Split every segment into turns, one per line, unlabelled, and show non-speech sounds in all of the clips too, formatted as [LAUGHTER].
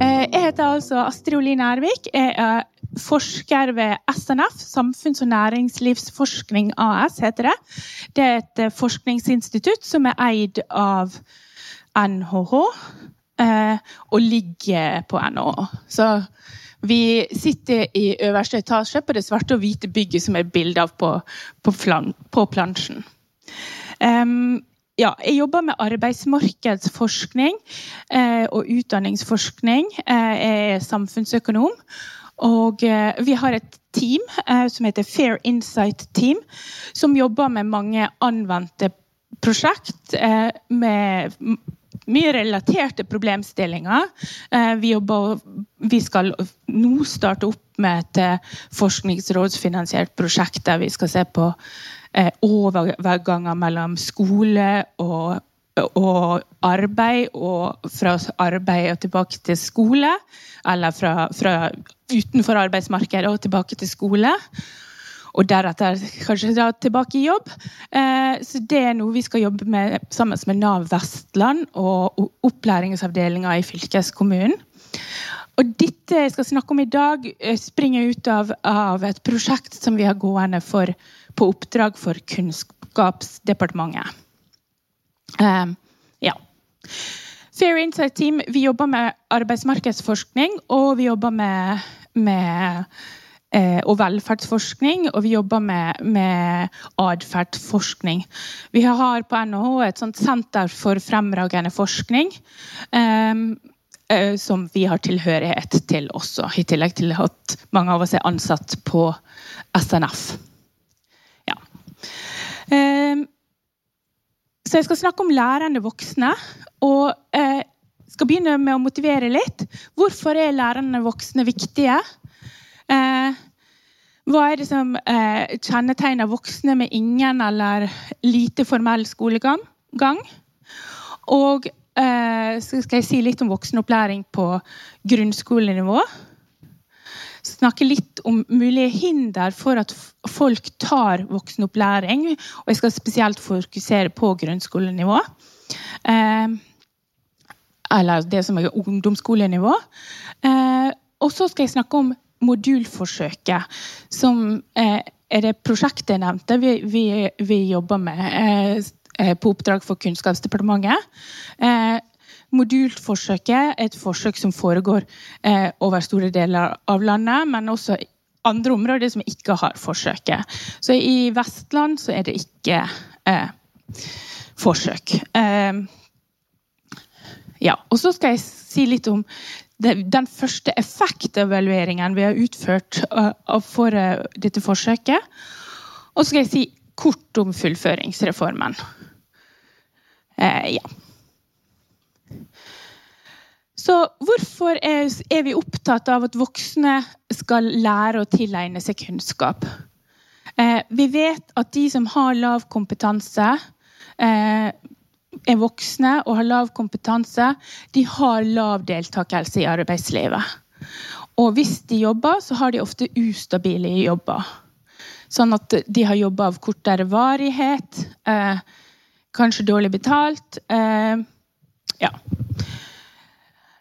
Eh, jeg heter altså Astrid Oline Ervik. Jeg er forsker ved SNF, Samfunns- og næringslivsforskning AS, heter det. Det er et eh, forskningsinstitutt som er eid av NHH eh, og ligger på NHH. Så vi sitter i øverste etasje på det svarte og hvite bygget som er bilde av på, på, på plansjen. Um, ja, jeg jobber med arbeidsmarkedsforskning eh, og utdanningsforskning. Eh, jeg er samfunnsøkonom. Og eh, vi har et team eh, som heter Fair Insight Team, som jobber med mange anvendte prosjekt eh, med mye relaterte problemstillinger. Eh, vi, jobber, vi skal nå starte opp med et forskningsrådsfinansiert prosjekt der vi skal se på overganger mellom skole og, og, arbeid, og fra arbeid og tilbake til skole. Eller fra, fra utenfor arbeidsmarkedet og tilbake til skole. Og deretter kanskje da tilbake i jobb. Eh, så Det er noe vi skal jobbe med sammen med Nav Vestland og opplæringsavdelinga i fylkeskommunen. Og dette jeg skal snakke om i dag, eh, springer ut av, av et prosjekt som vi har gående for, på oppdrag for Kunnskapsdepartementet. Um, ja. Fair Insight Team vi jobber med arbeidsmarkedsforskning, og vi jobber med, med eh, og velferdsforskning, og vi jobber med, med atferdsforskning. Vi har på NHH et senter for fremragende forskning. Um, Eh, som vi har tilhørighet til også, i tillegg til at mange av oss er ansatt på SNF. Ja. Eh, så jeg skal snakke om lærende voksne. Og eh, skal begynne med å motivere litt. Hvorfor er lærende voksne viktige? Hva er det som kjennetegner voksne med ingen eller lite formell skolegang? Og Eh, skal jeg si litt om voksenopplæring på grunnskolenivå. Snakke litt om mulige hinder for at folk tar voksenopplæring. Og jeg skal spesielt fokusere på grunnskolenivå. Eh, eller det som er ungdomsskolenivå. Eh, og så skal jeg snakke om modulforsøket, som er det prosjektet jeg nevnte vi, vi, vi jobber med Eh, på oppdrag for Kunnskapsdepartementet. Eh, modulforsøket er et forsøk som foregår eh, over store deler av landet, men også andre områder som ikke har forsøket. Så i Vestland så er det ikke eh, forsøk. Eh, ja, og så skal jeg si litt om den første effektevalueringen vi har utført for dette forsøket. Og så skal jeg si kort om fullføringsreformen. Eh, ja. Så hvorfor er, vi opptatt av at voksne skal lære å tilegne seg kunnskap? Eh, vi vet at de som har lav kompetanse, eh, er voksne og har lav kompetanse, de har lav deltakelse i arbeidslivet. Og hvis de jobber, så har de ofte ustabile jobber. Sånn at de har jobber av kortere varighet. Eh, kanskje dårlig betalt. Eh, ja.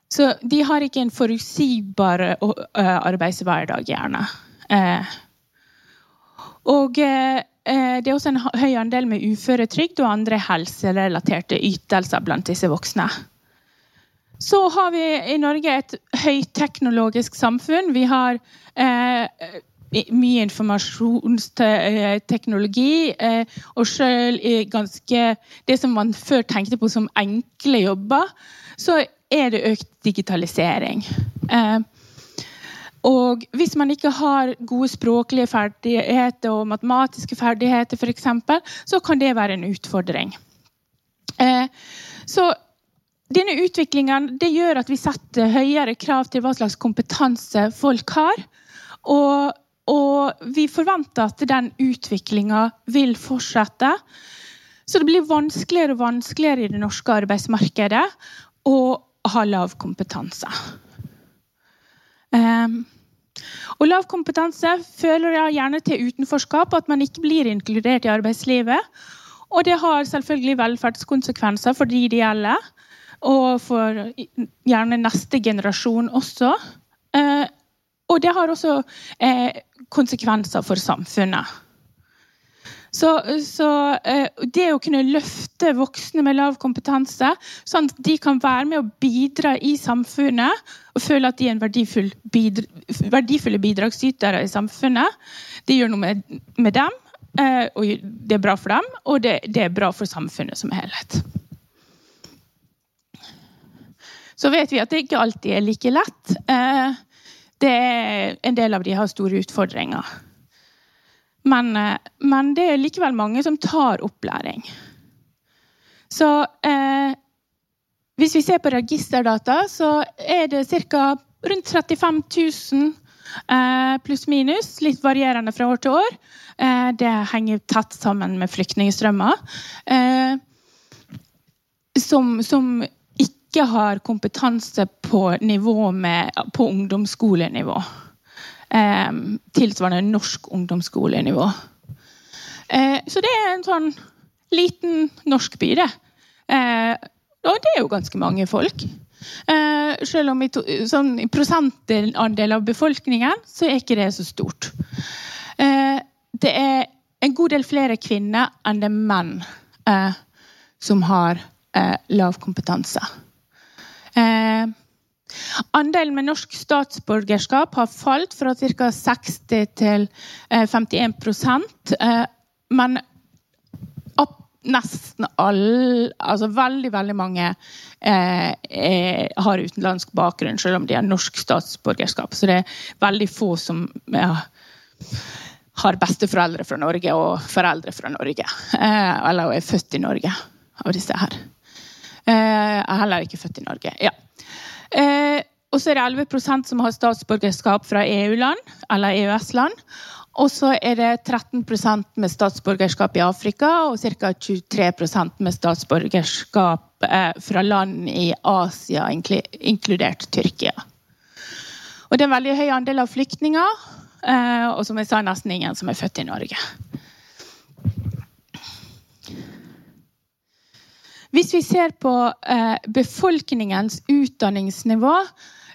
Så de har ikke en forutsigbar uh, arbeidshverdag, gjerne. Eh, og eh, det er også en høy andel med uføretrygd og andre helserelaterte ytelser blant disse voksne. Så har vi i Norge et høyteknologisk samfunn. Vi har eh, mye informasjonsteknologi. Eh, og i ganske Det som man før tenkte på som enkle jobber, så er det økt digitalisering. Eh, og hvis man ikke har gode språklige ferdigheter og matematiske ferdigheter, eksempel, så kan det være en utfordring. Eh, så denne utviklingen det gjør at vi setter høyere krav til hva slags kompetanse folk har. Og og vi forventer at den utviklinga vil fortsette. Så det blir vanskeligere og vanskeligere i det norske arbeidsmarkedet å ha lav kompetanse. Um, og lav kompetanse føler jeg gjerne til utenforskap, at man ikke blir inkludert i arbeidslivet. Og det har selvfølgelig velferdskonsekvenser for de det gjelder. og for gjerne neste generasjon også. Eh, og det har også eh, konsekvenser for samfunnet. Så, så eh, det å kunne løfte voksne med lav kompetanse, sånn at de kan være med å bidra i samfunnet og føle at de er en verdifull bidra, verdifulle bidragsytere i samfunnet, det gjør noe med, med dem. Eh, og det er bra for dem, og det, det er bra for samfunnet som helhet. Så vet vi at det ikke alltid er like lett. Eh, det er, en del av de har store utfordringer. Men, eh, men, det er likevel mange som tar opplæring. Så eh, hvis vi ser på registerdata, så er det ca. rundt 35 000 eh, pluss-minus. Litt varierende fra år til år. Eh, det henger tett sammen med flyktningstrømmer. Eh, som, som, ikke har kompetanse på med, på ungdomsskolenivå. Eh, tilsvarende norsk ungdomsskolenivå. Eh, så det er en sånn liten norsk by, det. Eh, og det er jo ganske mange folk. Eh, selv om i, to, sånn, i prosentandel av befolkningen så er ikke det så stort. Eh, det er en god del flere kvinner enn det er menn eh, som har lav kompetanse. Andelen med norsk statsborgerskap har falt fra ca. 60 til 51 eh, eh, Men nesten alle Altså veldig, veldig mange eh, er, har utenlandsk bakgrunn, selv om de har norsk statsborgerskap. Så det er veldig få som ja, har besteforeldre fra Norge og foreldre fra Norge. Eh, eller er født i Norge, av disse her. Eh, er heller ikke født i Norge. Ja. Eh, og så er det 11% som har statsborgerskap fra EU-land eller EØS-land. Og så er det 13% med statsborgerskap i Afrika og ca. 23% med statsborgerskap eh, fra land i Asia, inkludert Tyrkia. Og det er en veldig høy andel av flyktninger, og som jeg sa, nesten ingen som er født i Norge. Hvis vi ser på eh, befolkningens utdanningsnivå,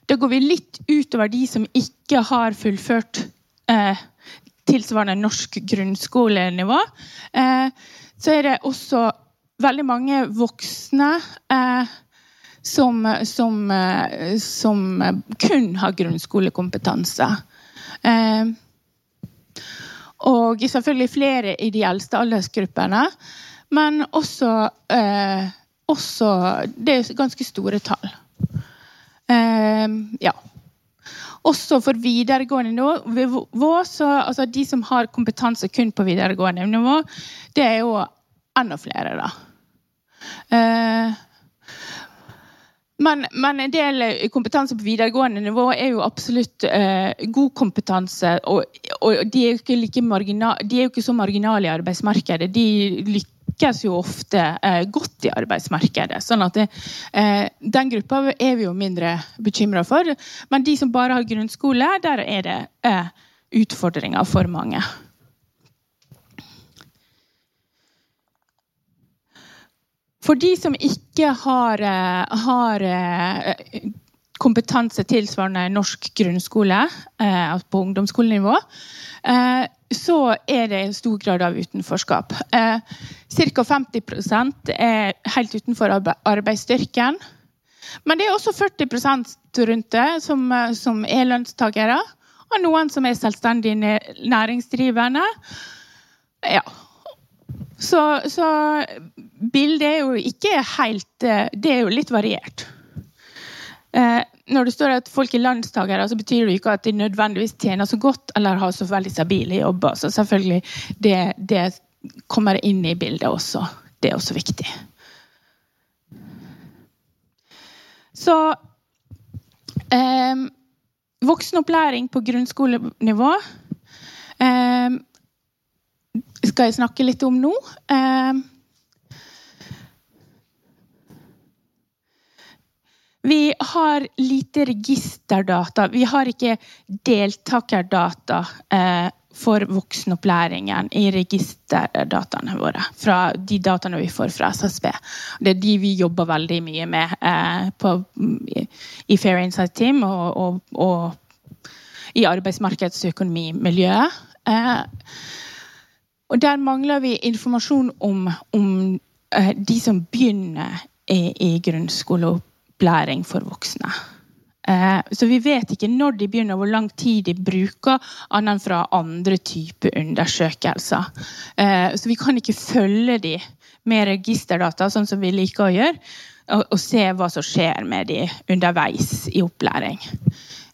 da går vi litt utover de som ikke har fullført eh, tilsvarende norsk grunnskolenivå. Eh, så er det også veldig mange voksne eh, som, som, eh, som, kun har grunnskolekompetanse. Eh, og selvfølgelig flere i de eldste aldersgruppene. Men også, eh, også Det er ganske store tall. Eh, ja. Også for videregående nivå, så altså de som har kompetanse kun på videregående nivå, det er jo enda flere, da. Eh, men, men, en del kompetanse på videregående nivå er jo absolutt eh, god kompetanse. Og, og de, er like de, er jo ikke så marginale i arbeidsmarkedet. De lykkes jo ofte eh, godt i arbeidsmarkedet. sånn at det, eh, Den gruppa er vi jo mindre bekymra for. Men de som bare har grunnskole, der er det eh, utfordringer for mange. For de som ikke har, eh, har eh, kompetanse tilsvarende norsk grunnskole eh, på ungdomsskolenivå, så er det en stor grad av utenforskap. Eh, Ca. 50% er helt utenfor arbeidsstyrken. Men det er også 40% rundt det som, eh, som er lønnstakere. Og noen som er selvstendig næringsdrivende. Ja. Så, så bildet er jo ikke helt eh, Det er jo litt variert. Eh, når det står at folk er landstagere, så betyr det ikke at de nødvendigvis tjener så godt eller har så veldig stabile jobber. Så selvfølgelig, det, det kommer inn i bildet også. Det er også viktig. Så eh, Voksenopplæring på grunnskolenivå eh, skal jeg snakke litt om nå. Eh, Vi har lite registerdata. Vi har ikke deltakerdata eh, for voksenopplæringen i registerdataene våre. Fra de dataene vi får fra SSB. Det er de vi jobber veldig mye med eh, på, i Fair Insight Team og, og, og i arbeidsmarkedsøkonomimiljøet. Eh, og der mangler vi informasjon om, om eh, de som begynner i, i grunnskoleopplæring for voksne. Eh, så vi vet ikke når de begynner, hvor lang tid de bruker, annet enn fra andre typer undersøkelser. Eh, så vi kan ikke følge de med registerdata, sånn som vi liker å gjøre, og, se hva som skjer med de underveis i opplæring.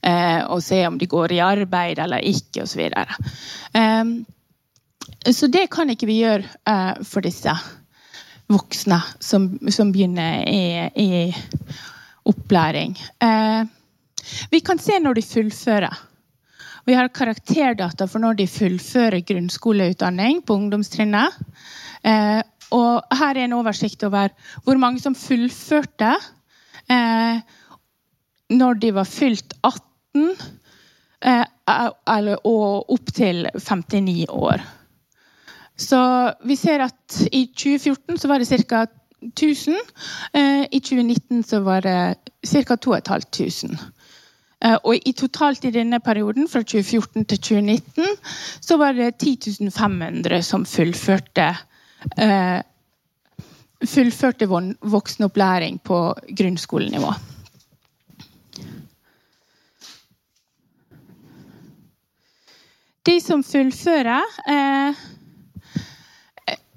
Eh, og se om de går i arbeid eller ikke, osv. Så, så det kan ikke vi gjøre for disse voksne som, som begynner i, i opplæring. Eh, vi kan se når de fullfører. Vi har karakterdata for når de fullfører grunnskoleutdanning på ungdomstrinnet. Eh, og her er en oversikt over hvor mange som fullførte eh, når de var fylt 18 eh, og opp til 59 år. Så vi ser at i 2014 så var det ca. 1000. Eh, I 2019 så var det ca. 2500. Eh, og i totalt i denne perioden, fra 2014 til 2019, så var det 10 500 som fullførte uh, fullførte voksenopplæring på grunnskolenivå. De som fullfører,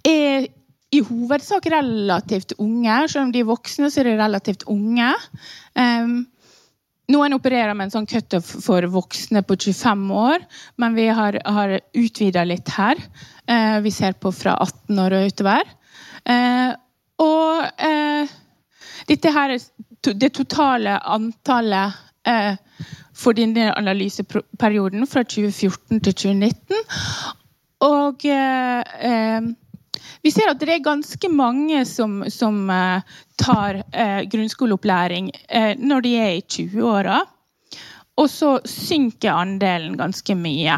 er i hovedsak relativt unge. Selv om de er voksne, så er de relativt unge. Um, noen opererer med en sånn cutoff for voksne på 25 år, men vi har, har utvida litt her. Uh, vi ser på fra 18 år og utover. Uh, og uh, dette her er det totale antallet eh, for denne analyseperioden fra 2014 til 2019. Og eh, vi ser at det er ganske mange som, som uh, tar uh, grunnskoleopplæring uh, når de er i 20-åra. Og så synker andelen ganske mye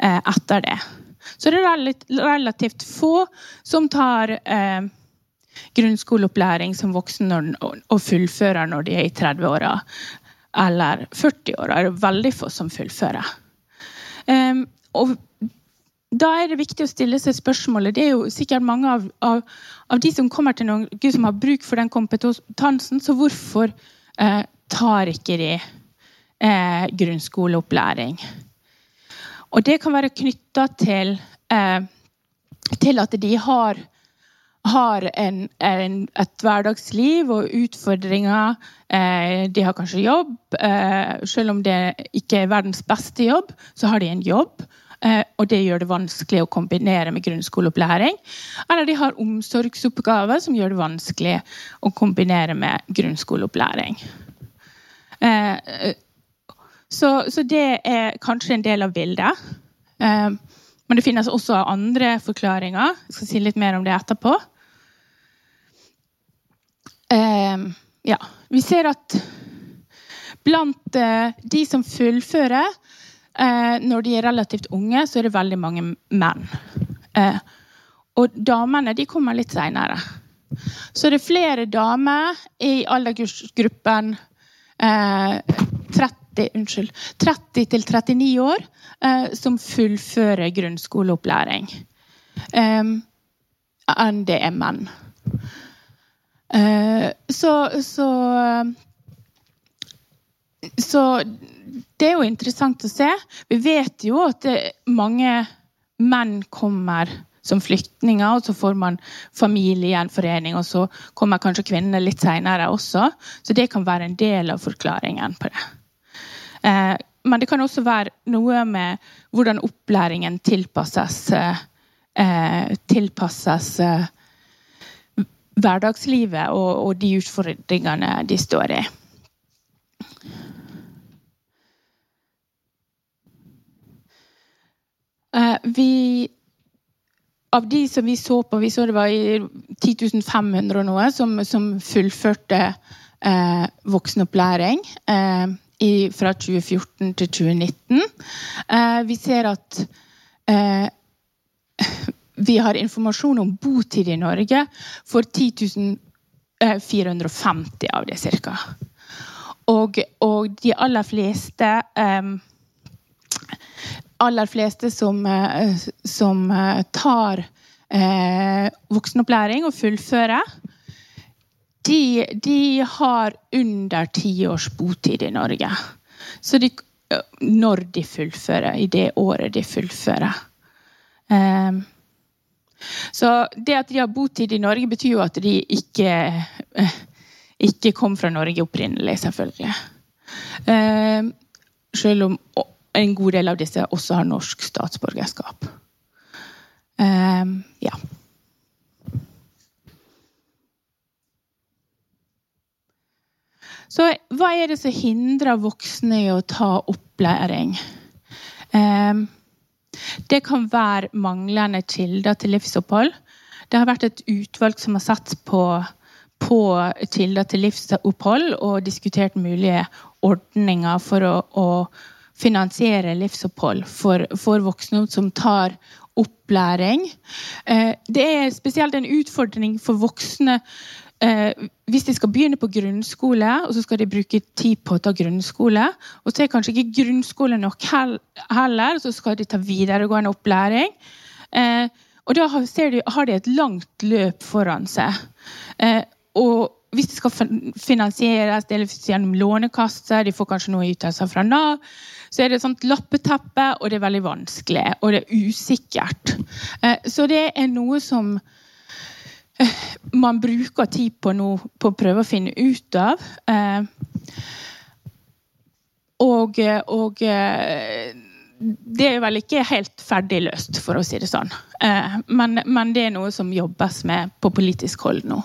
etter det. Så det er relativt få som tar grunnskoleopplæring som voksen og fullfører når de er i 30-åra eller 40-åra. Det er veldig få som fullfører. Um, og da er det viktig å stille seg spørsmålet Det er jo sikkert mange av, av, av de som kommer til Norge, som har bruk for den kompetansen, så hvorfor eh, tar ikke de eh, grunnskoleopplæring? Og det kan være knytta til, eh, til at de har, har en, en, et hverdagsliv og utfordringer. Eh, de har kanskje jobb. Eh, selv om det ikke er verdens beste jobb, så har de en jobb. Eh, og det gjør det vanskelig å kombinere med grunnskoleopplæring. Eller de har omsorgsoppgaver som gjør det vanskelig å kombinere med grunnskoleopplæring. Eh, så, så det er kanskje en del av bildet. Eh, men det finnes også andre forklaringer. Jeg skal si litt mer om det etterpå. Ja, vi ser at blant de som fullfører, når de er relativt unge, så er det veldig mange menn. Eh, og damene de kommer litt seinere. Så det er flere damer i aldersgruppen eh, 30, unnskyld, 30 til 39 år eh, som fullfører grunnskoleopplæring. Eh, enn det er menn. Eh, så, så så det er jo interessant å se. Vi vet jo at mange menn kommer som flyktninger, og så får man familiegjenforening, og så kommer kanskje kvinnene litt seinere også. Så det kan være en del av forklaringen på det. Eh, men det kan også være noe med hvordan opplæringen tilpasses, eh, tilpasses eh, hverdagslivet og, og de utfordringene de står i. Eh, vi av de som vi så på, vi så det var i 10 500 og noe, som, som fullførte eh, voksenopplæring eh, i, fra 2014 til 2019. Eh, vi ser at eh, vi har informasjon om botid i Norge for 10 450 av det, ca. Og, og, de aller fleste eh, aller fleste som, eh, som tar eh, voksenopplæring og fullfører, de, de har under ti års botid i Norge. Så de, når de fullfører, i det året de fullfører. Eh, så det at de har botid i Norge, betyr jo at de ikke, ikke kom fra Norge opprinnelig, selvfølgelig. Eh, selv om en god del av disse også har norsk statsborgerskap. Um, ja. Så hva er det som hindrer voksne i å ta opplæring? Um, det kan være manglende kilder til livsopphold. Det har vært et utvalg som har satt på, på kilder til livsopphold og diskutert mulige ordninger for å, å finansiere livsopphold for, for, voksne som tar opplæring. Eh, det er spesielt en utfordring for voksne eh, hvis de skal begynne på grunnskole, og så skal de bruke tid på å ta grunnskole. Og så er kanskje ikke grunnskole nok heller, og så skal de ta videregående opplæring. Eh, og da har de, et langt løp foran seg. og hvis det skal finansieres gjennom Lånekasse, de får kanskje noe ytelser fra Nav, så er det et sånt lappeteppe, og det er veldig vanskelig. Og det er usikkert. Eh, så det er noe som eh, man bruker tid på nå på å prøve å finne ut av. Eh, og, og det er vel ikke helt ferdig løst, for å si det sånn. Men, men det er noe som jobbes med på politisk hold nå.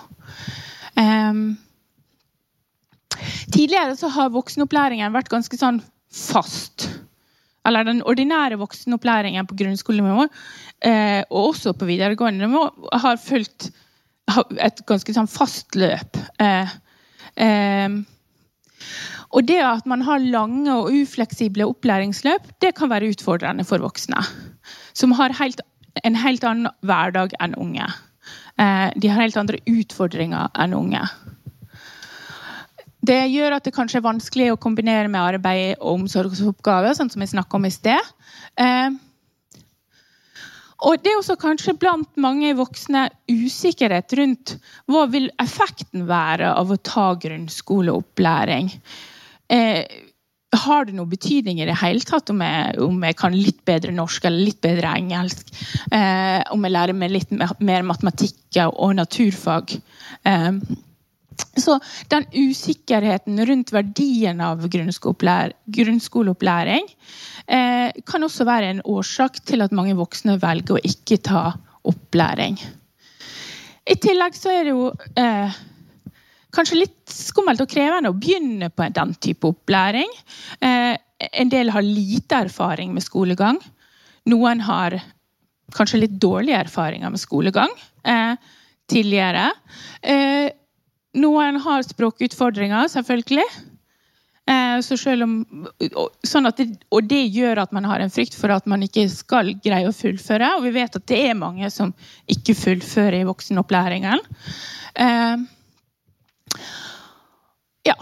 Tidligere så har voksenopplæringen vært ganske sånn fast. Eller den ordinære voksenopplæringen på grunnskolenivå eh, og også på videregående har fulgt et ganske sånn fast løp. Eh, eh, og det at man har lange og ufleksible opplæringsløp, det kan være utfordrende for voksne. Som har en helt annen hverdag enn unge. Eh, de har helt andre utfordringer enn unge. Det gjør at det kanskje er vanskelig å kombinere med arbeid og omsorgsoppgaver, sånn som jeg om i sted. Eh, og det er også kanskje blant mange voksne usikkerhet rundt hva vil effekten være av å ta grunnskoleopplæring. Eh, har det noen betydning i det hele tatt om jeg, om jeg, kan litt bedre norsk eller litt bedre engelsk? Eh, om jeg lærer meg litt mer matematikk og naturfag? Eh, så den usikkerheten rundt verdien av grunnskoleopplæring eh, kan også være en årsak til at mange voksne velger å ikke ta opplæring. I tillegg så er det jo eh, kanskje litt skummelt og krevende å begynne på den type opplæring. Eh, en del har lite erfaring med skolegang. Noen har kanskje litt dårlige erfaringer med skolegang eh, tidligere. Eh, noen har språkutfordringer, selvfølgelig. Eh, så om, sånn det, og det gjør at man har en frykt for at man ikke skal greie å fullføre. Og vi vet at det er mange som ikke fullfører i voksenopplæringen. Eh, ja.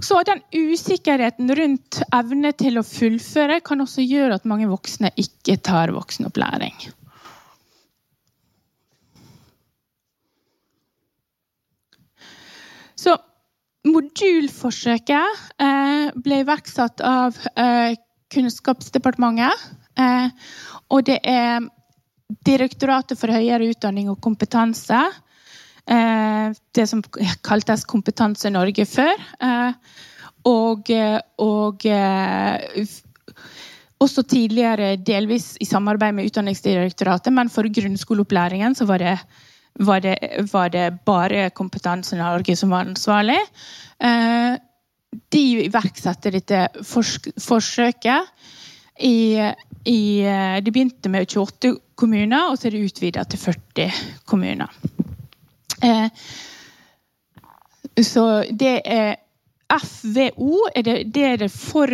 Så den usikkerheten rundt evne til å fullføre kan også gjøre at mange voksne ikke tar voksenopplæring. Så modulforsøket eh, ble iverksatt av eh, Kunnskapsdepartementet. Eh, og det er Direktoratet for høyere utdanning og kompetanse. Eh, det som kaltes Kompetanse Norge før. Eh, og, og eh, også tidligere delvis i samarbeid med Utdanningsdirektoratet, men for grunnskoleopplæringen så var det var det, var det bare Kompetanse Norge som var ansvarlig. De iverksatte dette forsøket. I, i, eh, de begynte med 28 kommuner, og så er det utvida til 40 kommuner. Eh, så det er FVO er det, det, er det, for,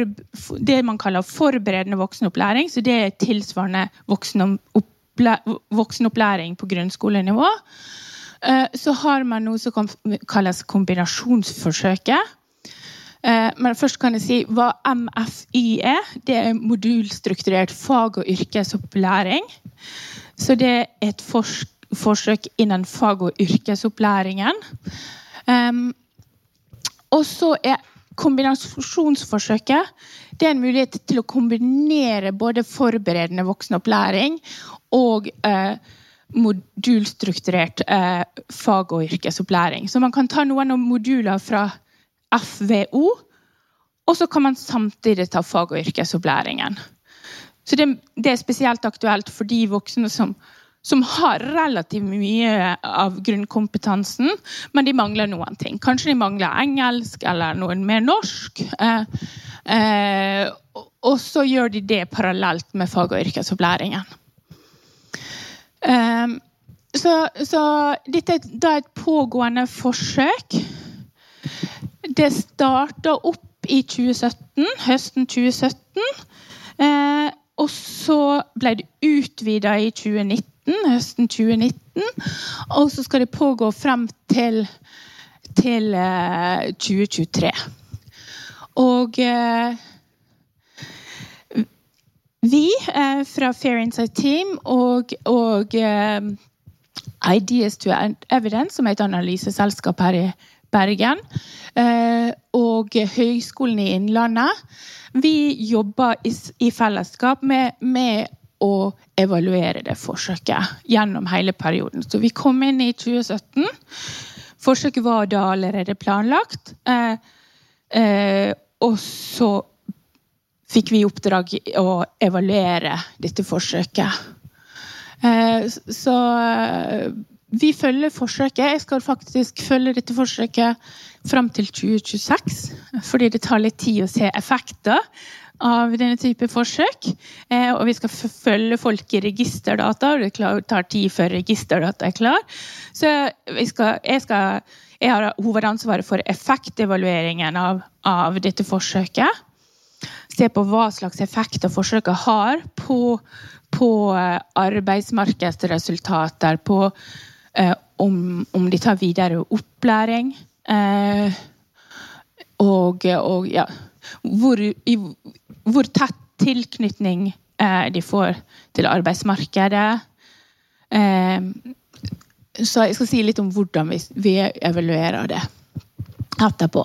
det, man kaller forberedende voksenopplæring. Så det er tilsvarende voksenopplæring på grunnskolenivå. Eh, så har man noe som kalles kombinasjonsforsøket. Eh, men først kan jeg si hva MFY er. Det er modulstrukturert fag- og yrkesopplæring. Så det er et forsøk innen fag- og yrkesopplæringen. Um, og så er kombinasjonsforsøket det er en mulighet til å kombinere både forberedende voksenopplæring og eh, modulstrukturert eh, fag- og yrkesopplæring. Så man kan ta noen av moduler fra FVO, og så kan man samtidig ta fag- og yrkesopplæringen. Så det, det, er spesielt aktuelt for de voksne som, som har relativt mye av grunnkompetansen, men de mangler noen ting. Kanskje de mangler engelsk eller noen mer norsk. Eh, eh, og så gjør de det parallelt med fag- og yrkesopplæringen. Eh, så, så, dette er da et pågående forsøk. Det starta opp i 2017, høsten 2017. Eh, og så ble det utvida i 2019, høsten 2019. Og så skal det pågå frem til, til eh, 2023. Og eh, vi eh, fra Fair Insight Team og, og eh, Ideas to Evidence, som er et analyseselskap her i Bergen, eh, og Høgskolen i Innlandet, vi jobber i fellesskap med, med, å evaluere det forsøket gjennom hele perioden. Så vi kom inn i 2017. Forsøket var da allerede planlagt. Eh, eh, og så fikk vi oppdrag å evaluere dette forsøket. Eh, så eh, vi følger forsøket. Jeg skal faktisk følge dette forsøket fram til 2026. Fordi det tar litt tid å se effekter av denne type forsøk. Eh, og vi skal følge folk i registerdata, og det tar tid før registerdata er klar. Så skal, jeg, skal, jeg, har hovedansvaret for effektevalueringen av, av dette forsøket. Se på hva slags effekter forsøket har på, på eh, arbeidsmarkedsresultater, på eh, om, om, de tar videre opplæring. Eh, og, og ja, hvor, i, hvor, tett tilknytning eh, de får til arbeidsmarkedet. Eh, så jeg skal si litt om hvordan vi, vi evaluerer det etterpå.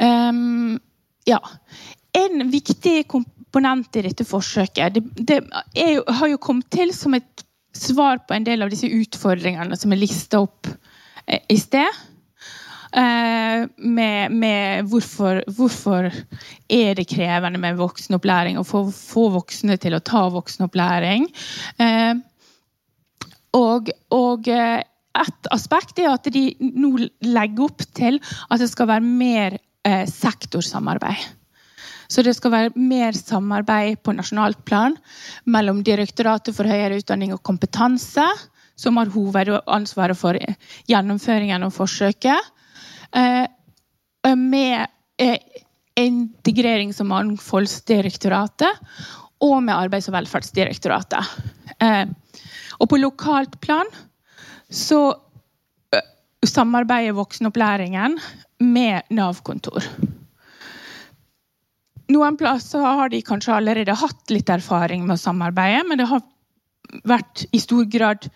Um, ja. En viktig komponent i dette forsøket det, det jo, har jo kommet til som et svar på en del av disse utfordringene som er lista opp eh, i sted. Eh, med, med hvorfor, hvorfor, er det krevende med voksenopplæring å få, få voksne til å ta voksenopplæring. Eh, og, og et aspekt er at de nå legger opp til at det skal være mer sektorsamarbeid. Så det skal være mer samarbeid på nasjonalt plan mellom Direktoratet for høyere utdanning og kompetanse, som har hovedansvaret for gjennomføringen av forsøket, eh, med eh, Integrerings- og mangfoldsdirektoratet og med Arbeids- og velferdsdirektoratet. Eh, og på lokalt plan så samarbeider voksenopplæringen med Nav-kontor. Noen plasser har de kanskje allerede hatt litt erfaring med å samarbeide, men det har vært i stor grad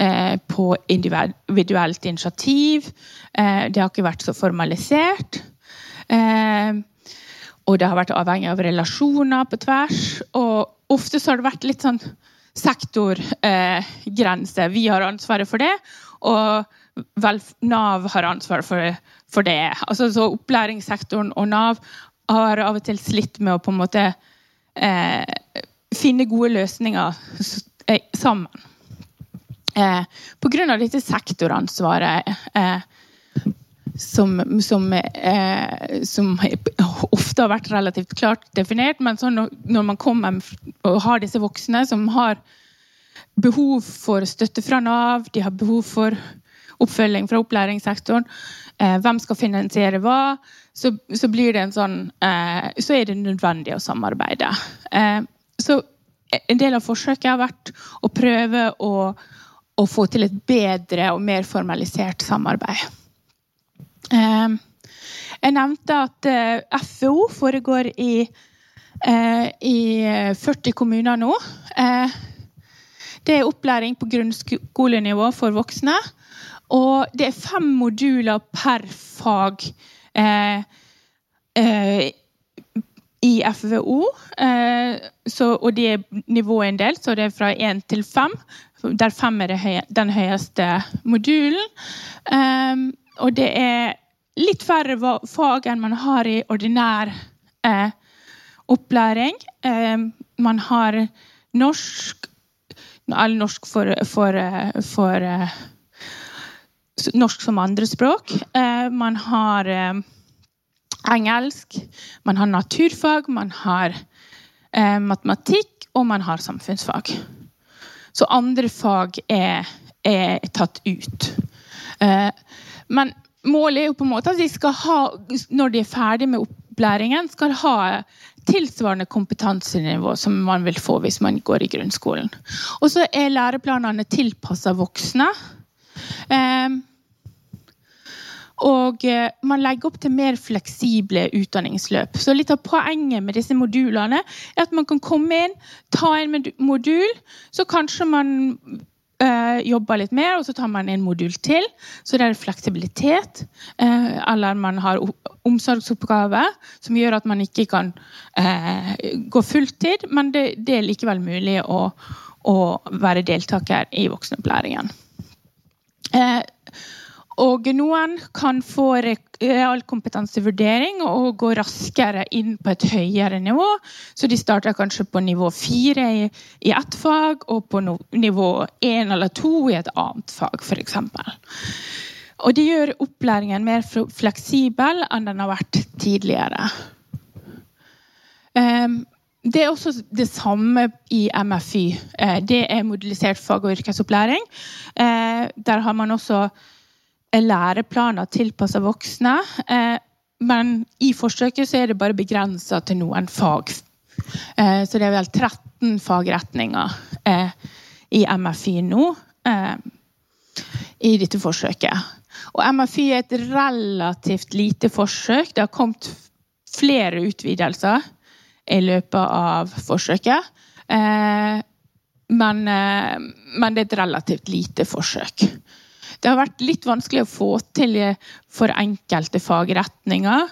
eh, på individuelt initiativ. Eh, det har ikke vært så formalisert. Eh, og det har vært avhengig av relasjoner på tvers. Og ofte så har det vært litt sånn sektorgrense. Vi har ansvaret for det, og Nav har ansvaret for, for det. Altså, så Opplæringssektoren og Nav har av og til slitt med å på en måte eh, finne gode løsninger eh, sammen. Eh, Pga. dette sektoransvaret eh, som, som, eh, som, ofte har vært relativt klart definert, men når, når man kommer og har disse voksne som har behov for støtte fra Nav, de har behov for oppfølging fra opplæringssektoren, eh, hvem skal finansiere hva, så, så, sånn eh, Så er det nødvendig å samarbeide. Eh, så en del av forsøket har vært å prøve å, å få til et bedre og mer formalisert samarbeid. Eh, jeg nevnte at eh, FO foregår i, eh, i 40 kommuner nå. det er opplæring på grunnskolenivå for voksne. Og det er fem moduler per fag eh, eh, i FVO. Eh, så, og de er nivåinndelt, så det er fra én til fem. Der fem er høye, den høyeste modulen. Eh, og det er litt færre fag enn man har i ordinær eh, opplæring. Eh, man har norsk Eller norsk for, for, for norsk som andrespråk. Eh, man har eh, engelsk, man har naturfag, man har eh, matematikk, og man har samfunnsfag. Så andre fag er, er tatt ut. Men målet er jo på en måte at de skal ha, når de er ferdig med opplæringen, skal ha tilsvarende kompetansenivå som man vil få hvis man går i grunnskolen. Og så er læreplanene tilpassa voksne. Og eh, man legger opp til mer fleksible utdanningsløp. Så litt av poenget med disse modulene er at man kan komme inn, ta en modul, så kanskje man øh, jobber litt mer, og så tar man en modul til. Så det er fleksibilitet. Øh, eller man har omsorgsoppgaver som gjør at man ikke kan øh, gå fulltid, men det, det, er likevel mulig å, å være deltaker i voksenopplæringen. Eh, og noen kan få realkompetansevurdering og gå raskere inn på et høyere nivå. Så de starter kanskje på nivå fire i, i ett fag, og på no, nivå én eller to i et annet fag, f.eks. Og det gjør opplæringen mer fleksibel enn den har vært tidligere. Um, det er også det samme i MFY. Uh, det er modellisert fag- og yrkesopplæring. Uh, der har man også læreplaner tilpassa voksne. Eh, men i forsøket er det bare begrensa til noen fag. Eh, så det er vel 13 fagretninger eh, i MFI nå i dette forsøket. Og MFI er et relativt lite forsøk. Det har kommet flere utvidelser i løpet av forsøket. Men, men det er et relativt lite forsøk. Det har vært litt vanskelig å få til for enkelte fagretninger.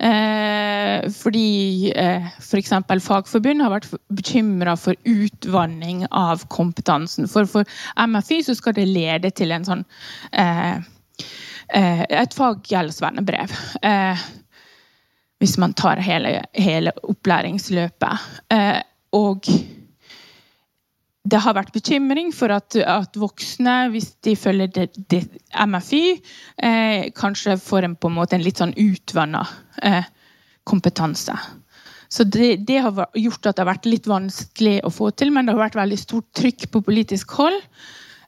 Eh, fordi eh, f.eks. For Fagforbundet har vært bekymra for utvanning av kompetansen. For for MFI så skal det lede til en sånn eh, eh et faggjeldssvennebrev. Eh, hvis man tar hele, hele opplæringsløpet. Og det har vært bekymring for at, at voksne, hvis de følger det, det MFI, eh, kanskje får en, en en litt sånn utvanna eh, kompetanse. Så det, det, har gjort at det har vært litt vanskelig å få til, men det har vært veldig stort trykk på politisk hold.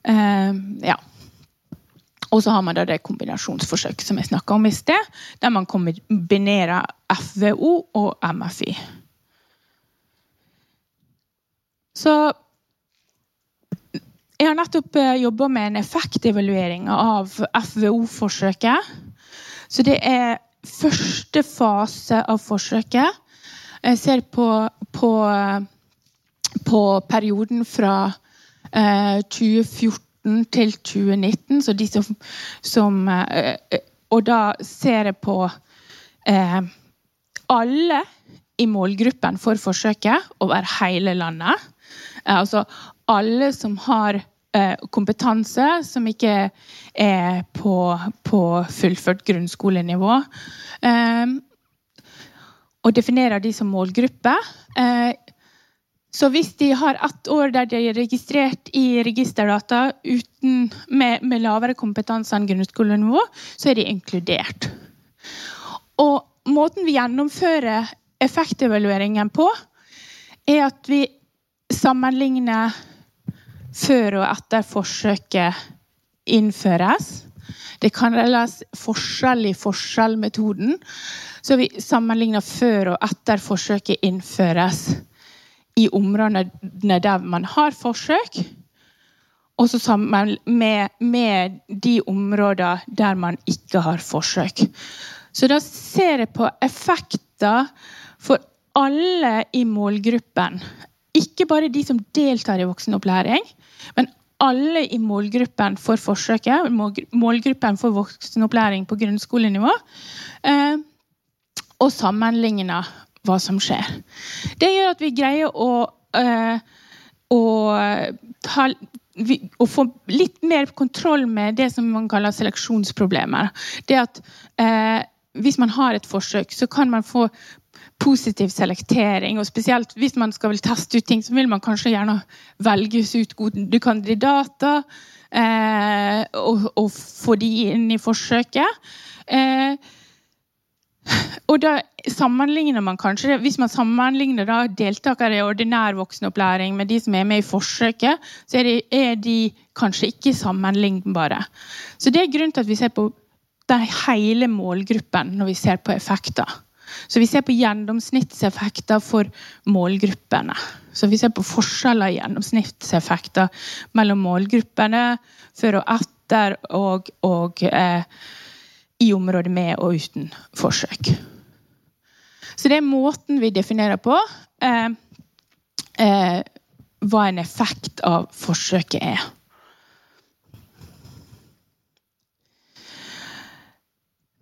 Eh, ja. Og så har man da det kombinasjonsforsøket som jeg snakka om i sted, der man kombinerer FVO og MFI. Så jeg har nettopp eh, jobba med en effektevaluering av FVO-forsøket. Så det er første fase av forsøket. Jeg ser på, på, på perioden fra eh, 2014 til 2019. Så de som, som eh, Og da ser jeg på eh, alle i målgruppen for forsøket over hele landet. Eh, altså alle som har Eh, kompetanse som ikke er på, på fullført grunnskolenivå. Eh, og definerer de som målgruppe. Eh, så hvis de har ett år der de er registrert i registerdata uten, med, med, lavere kompetanse enn grunnskolenivå, så er de inkludert. Og måten vi gjennomfører effektevalueringen på, er at vi sammenligner før og etter forsøket innføres. Det kalles forskjell i forskjell-metoden. Så vi sammenligner før og etter forsøket innføres i områdene der man har forsøk. Og så sammen med, med de områdene der man ikke har forsøk. Så da ser jeg på effekter for alle i målgruppen. Ikke bare de som deltar i voksenopplæring, men alle i målgruppen for forsøket. Målgruppen for voksenopplæring på grunnskolenivå. Eh, og sammenligne hva som skjer. Det gjør at vi greier å, eh, å, ta, å få litt mer kontroll med det som man kaller seleksjonsproblemer. Det at eh, hvis man har et forsøk, så kan man få positiv selektering. og Spesielt hvis man skal teste ut ting, så vil man kanskje gjerne velges ut gode kandidater. Eh, og, og, få de inn i forsøket. Eh, og da sammenligner man kanskje Hvis man sammenligner da deltakere i ordinær voksenopplæring med de som er med i forsøket, så er de, er de kanskje ikke sammenlignbare. Så det er grunnen til at vi ser på hele målgruppen når vi ser på effekter. Så vi ser på gjennomsnittseffekter for målgruppene. Så vi ser på forskjeller i gjennomsnittseffekter mellom målgruppene før og etter og, og eh, i området med og uten forsøk. Så det er måten vi definerer på eh, eh, hva en effekt av forsøket er.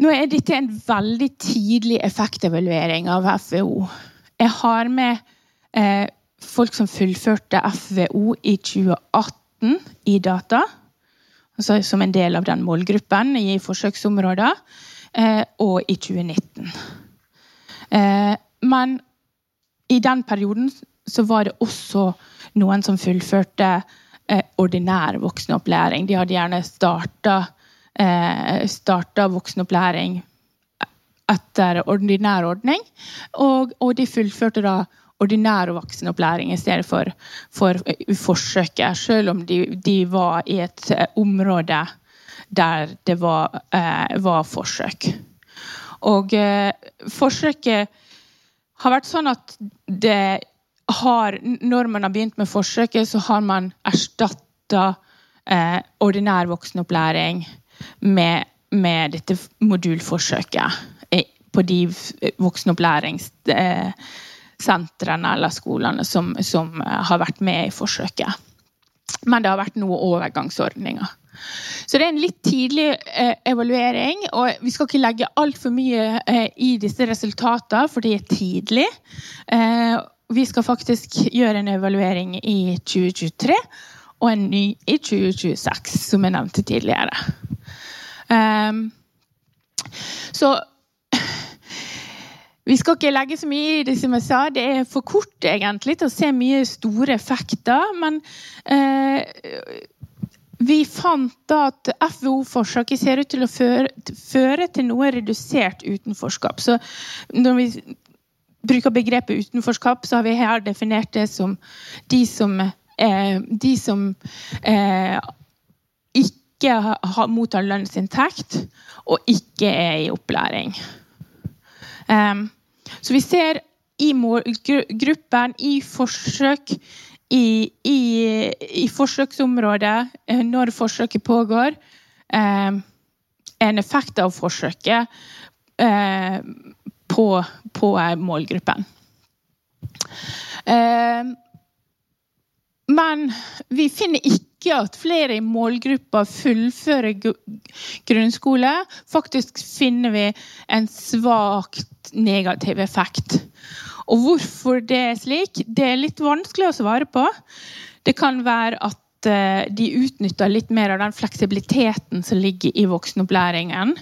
Nå er dette en veldig tidlig effektevaluering av FVO. Jeg har med eh, folk som fullførte FVO i 2018 i data. Altså som en del av den målgruppen i forsøksområder. Eh, og i 2019. Eh, men i den perioden så var det også noen som fullførte eh, ordinær voksenopplæring. De hadde gjerne starta eh, starta voksenopplæring etter ordinær ordning. Og, og, de fullførte da ordinær voksenopplæring i stedet for, for forsøket, selv om de, de, var i et eh, område der det var, eh, var forsøk. Og eh, forsøket har vært sånn at det har Når man har begynt med forsøket, så har man erstatta eh, ordinær voksenopplæring med, med dette modulforsøket på de voksenopplæringssentrene eller skolene som, som, har vært med i forsøket. Men det har vært noen overgangsordninger. Så det er en litt tidlig eh, evaluering. og Vi skal ikke legge altfor mye eh, i disse resultatene, for det er tidlig. Eh, vi skal faktisk gjøre en evaluering i 2023 og en ny i 2026, som jeg nevnte tidligere. Um, så [CLEARS THROAT] vi skal ikke legge så mye i det som jeg sa. Det er for kort egentlig til å se mye store effekter. Men eh, vi fant da at FVO-forsøket ser ut til å føre, føre, til noe redusert utenforskap. Så når vi bruker begrepet utenforskap, så har vi her definert det som de som, de som eh, ikke har, mottar lønnsinntekt og ikke er i opplæring. Um, så vi ser i gruppen, i forsøk, i, i, i forsøksområdet, eh, når forsøket pågår, en effekt av forsøket på, på målgruppen. Men vi finner ikke at flere i målgruppa fullfører grunnskole. Faktisk finner vi en svakt negativ effekt. Og hvorfor det er slik, det er litt vanskelig å svare på. Det kan være at eh, de utnytter litt mer av den fleksibiliteten som ligger i voksenopplæringen.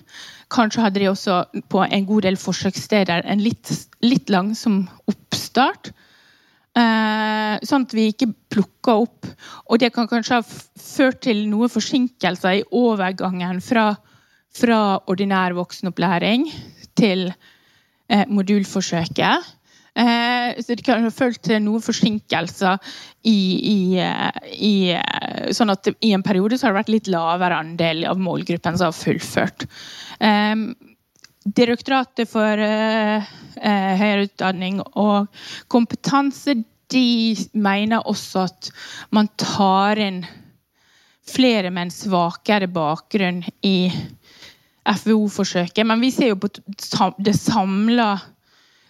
Kanskje hadde de også på en god del forsøkssteder en litt, litt langsom oppstart. Eh, sånn at vi ikke plukker opp. Og det kan kanskje ha ført til noen forsinkelser i overgangen fra, fra ordinær voksenopplæring til eh, modulforsøket. Eh, så det kan ha ført til noen forsinkelser i, i, i, Sånn at i en periode så har det vært litt lavere andel av målgruppen som har fullført. Eh, Direktoratet for eh, høyere utdanning og kompetanse de mener også at man tar inn flere med en svakere bakgrunn i FVO-forsøket. Men vi ser jo på samla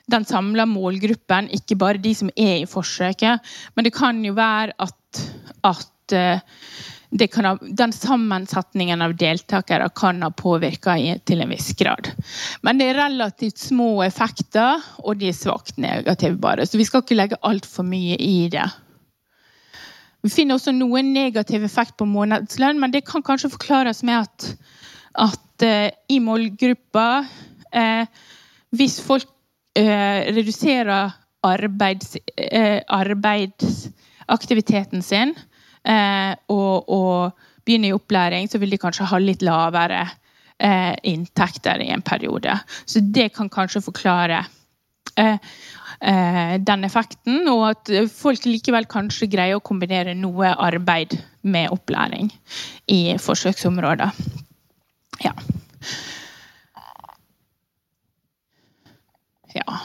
den samla målgruppen, ikke bare de som er i forsøket. Men det kan jo være at, at eh, ha, den sammensetningen av deltakere kan ha påvirka til en viss grad. Men det er relativt små effekter, og de er svakt negative, bare. Så vi skal ikke legge altfor mye i det. Vi finner også noen negativ effekt på månedslønn, men det kan kanskje forklares med at, at uh, i målgruppa uh, Hvis folk eh, reduserer arbeids, eh, arbeidsaktiviteten sin eh, og, og begynner i opplæring, så vil de kanskje ha litt lavere eh, inntekter i en periode. Så det kan kanskje forklare eh, eh, den effekten, og at folk likevel kanskje greier å kombinere noe arbeid med opplæring i forsøksområder. Ja. Ja.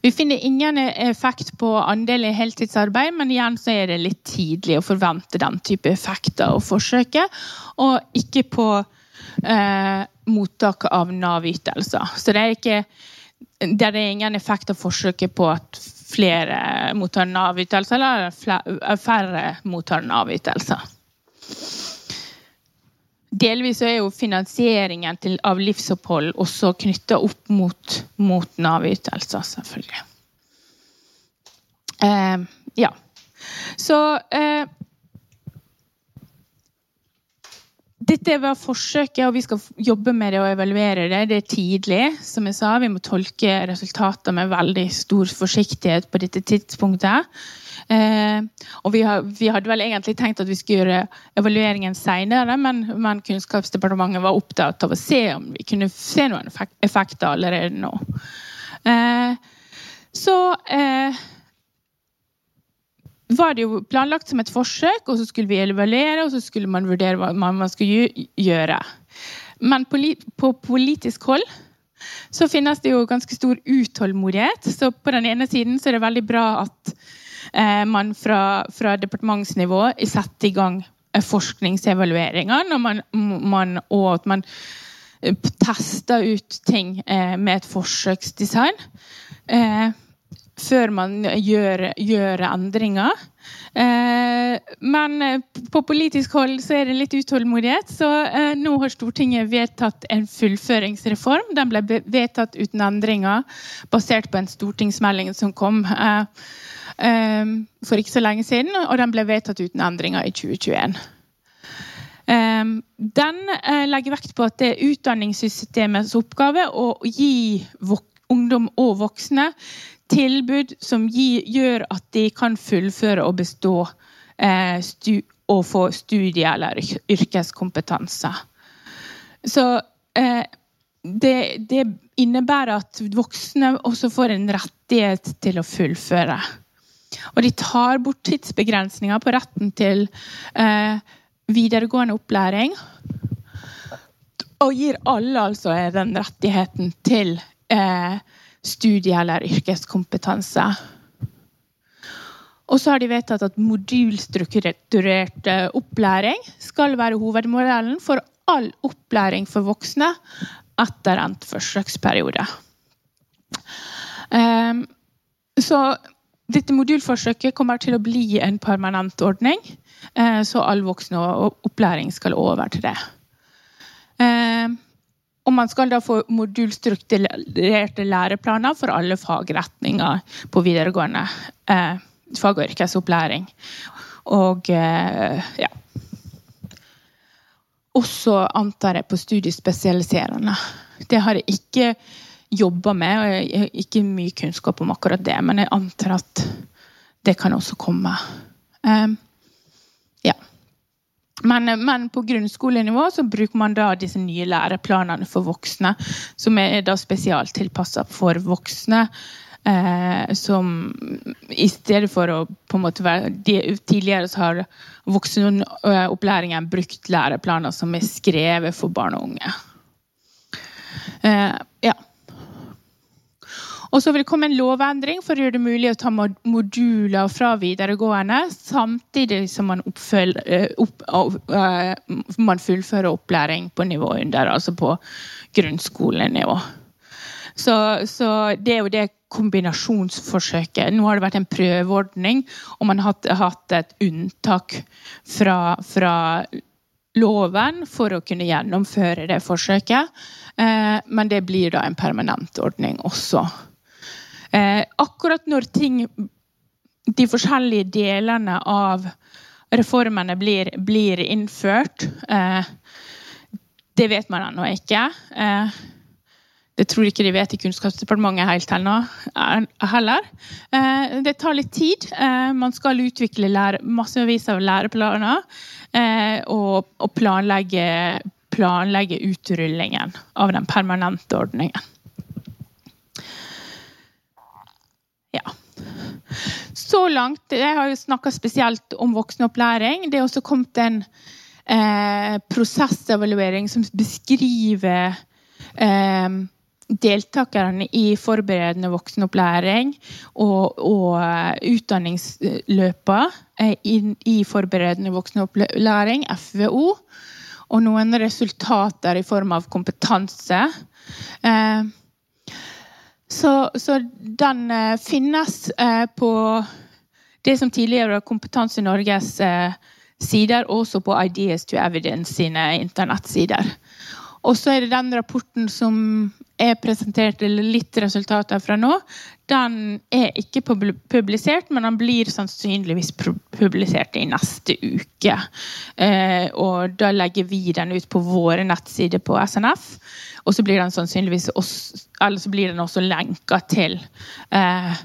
Vi finner ingen effekt på andel i heltidsarbeid, men igjen så er det litt tidlig å forvente den type effekter og forsøket. Og ikke på eh, mottak av Nav-ytelser. Så det er ikke det er ingen effekt av forsøket på at flere mottar Nav-ytelser, eller færre mottar Nav-ytelser. Delvis er jo finansieringen til, av livsopphold også knytta opp mot, mot Nav-ytelser, selvfølgelig. Eh, ja. Så eh, Dette var forsøket, og vi skal jobbe med det og evaluere det. Det er tidlig. som jeg sa. Vi må tolke resultater med veldig stor forsiktighet på dette tidspunktet. Eh, og vi, har, vi, hadde vel egentlig tenkt at vi skulle gjøre evalueringen senere, men, men, Kunnskapsdepartementet var opptatt av å se om vi kunne se noen effekter allerede nå. Eh, så eh, var det jo planlagt som et forsøk, og så skulle vi evaluere, og så skulle man vurdere hva man skulle gjøre. Men på politisk hold så finnes det jo ganske stor utålmodighet. Så på den ene siden så er det veldig bra at man fra, fra departementsnivå setter i gang forskningsevalueringer, forskningsevalueringer, man, man, og at man eh, tester ut ting med et forsøksdesign. før man gjør, gjør endringer. men på politisk hold så er det litt utålmodighet. Så nå har Stortinget vedtatt en fullføringsreform. Den ble vedtatt uten endringer, basert på en stortingsmelding som kom. Ehm, for ikke så lenge siden, og den ble vedtatt uten endringer i 2021. Ehm, den eh, legger vekt på at det er utdanningssystemets oppgave å gi ungdom og voksne tilbud som gjør at de kan fullføre og bestå eh, og få studie- eller yrkeskompetanse. Så eh, det, det, innebærer at voksne også får en rettighet til å fullføre. Og de tar bort tidsbegrensninger på retten til eh, videregående opplæring. Og gir alle altså den rettigheten til eh, studie- eller yrkeskompetanse. Og så har de vedtatt at modulstrukturert eh, opplæring skal være hovedmodellen for all opplæring for voksne etter endt forsøksperiode. Um, så dette modulforsøket kommer til å bli en permanent ordning, eh, så all voksen opplæring skal over til det. Eh, og man skal da få modulstrukturerte læreplaner for alle fagretninger på videregående eh, fag- og yrkesopplæring. Og ja Også antar jeg på studiespesialiserende. Det har jeg ikke jobber med. og Jeg har ikke mye kunnskap om akkurat det, men jeg antar at det kan også komme. Um, ja. Men, men, på grunnskolenivå så bruker man da disse nye læreplanene for voksne, som er da spesialtilpassa for voksne Eh, som i stedet for å på en måte være de, Tidligere så har voksenopplæringen brukt læreplaner som er skrevet for barn og unge. Eh. Og så vil det komme en lovendring for å gjøre det mulig å ta moduler fra videregående, samtidig som man, oppfølger, eh, opp, uh, man fullfører opplæring på nivå under, altså på grunnskolenivå. Så, så, det er jo det kombinasjonsforsøket. Nå har det vært en prøveordning, og man har hatt, et unntak fra, fra, loven for å kunne gjennomføre det forsøket. Eh, men det blir da en permanent ordning også. Eh, akkurat når ting De forskjellige delene av reformene blir, blir innført, eh, det vet man ennå ikke. Eh, det tror ikke de vet i Kunnskapsdepartementet helt ennå heller. Eh, det tar litt tid. Eh, man skal utvikle massevis av læreplaner og planlegge, planlegge utrullingen av den permanente ordningen. Ja. Så langt Jeg har jo snakka spesielt om voksenopplæring. Det er også kommet en eh, prosessevaluering som beskriver eh, deltakerne i forberedende voksenopplæring og, og eh, utdanningsløpet eh, i forberedende voksenopplæring, FVO, og noen resultater i form av kompetanse. Eh, så, så den finnes på det som tidligere var Kompetanse Norges sider, også på Ideas to Evidence sine internettsider. Og så er det den rapporten som er presentert, eller litt resultater fra nå, den er ikke publisert, men den blir sannsynligvis publisert i neste uke. Eh, og da legger vi den ut på våre nettsider på SNF. Og så blir den sannsynligvis også, eller så blir den også lenka til eh,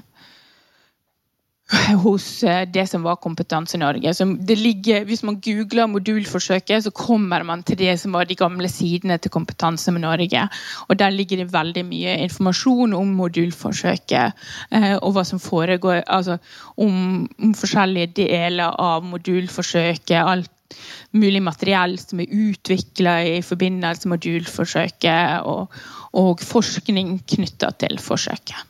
[LAUGHS] hos eh, det som var Kompetanse Norge. Ligger, hvis man googler modulforsøket, så kommer man til det som var de gamle sidene til Kompetanse med Norge. Og Der ligger det veldig mye informasjon om modulforsøket eh, og hva som foregår. Altså om, om forskjellige deler av modulforsøket. alt mulig materiell som er utvikla i forbindelse med modulforsøket, og, og forskning knytta til forsøket.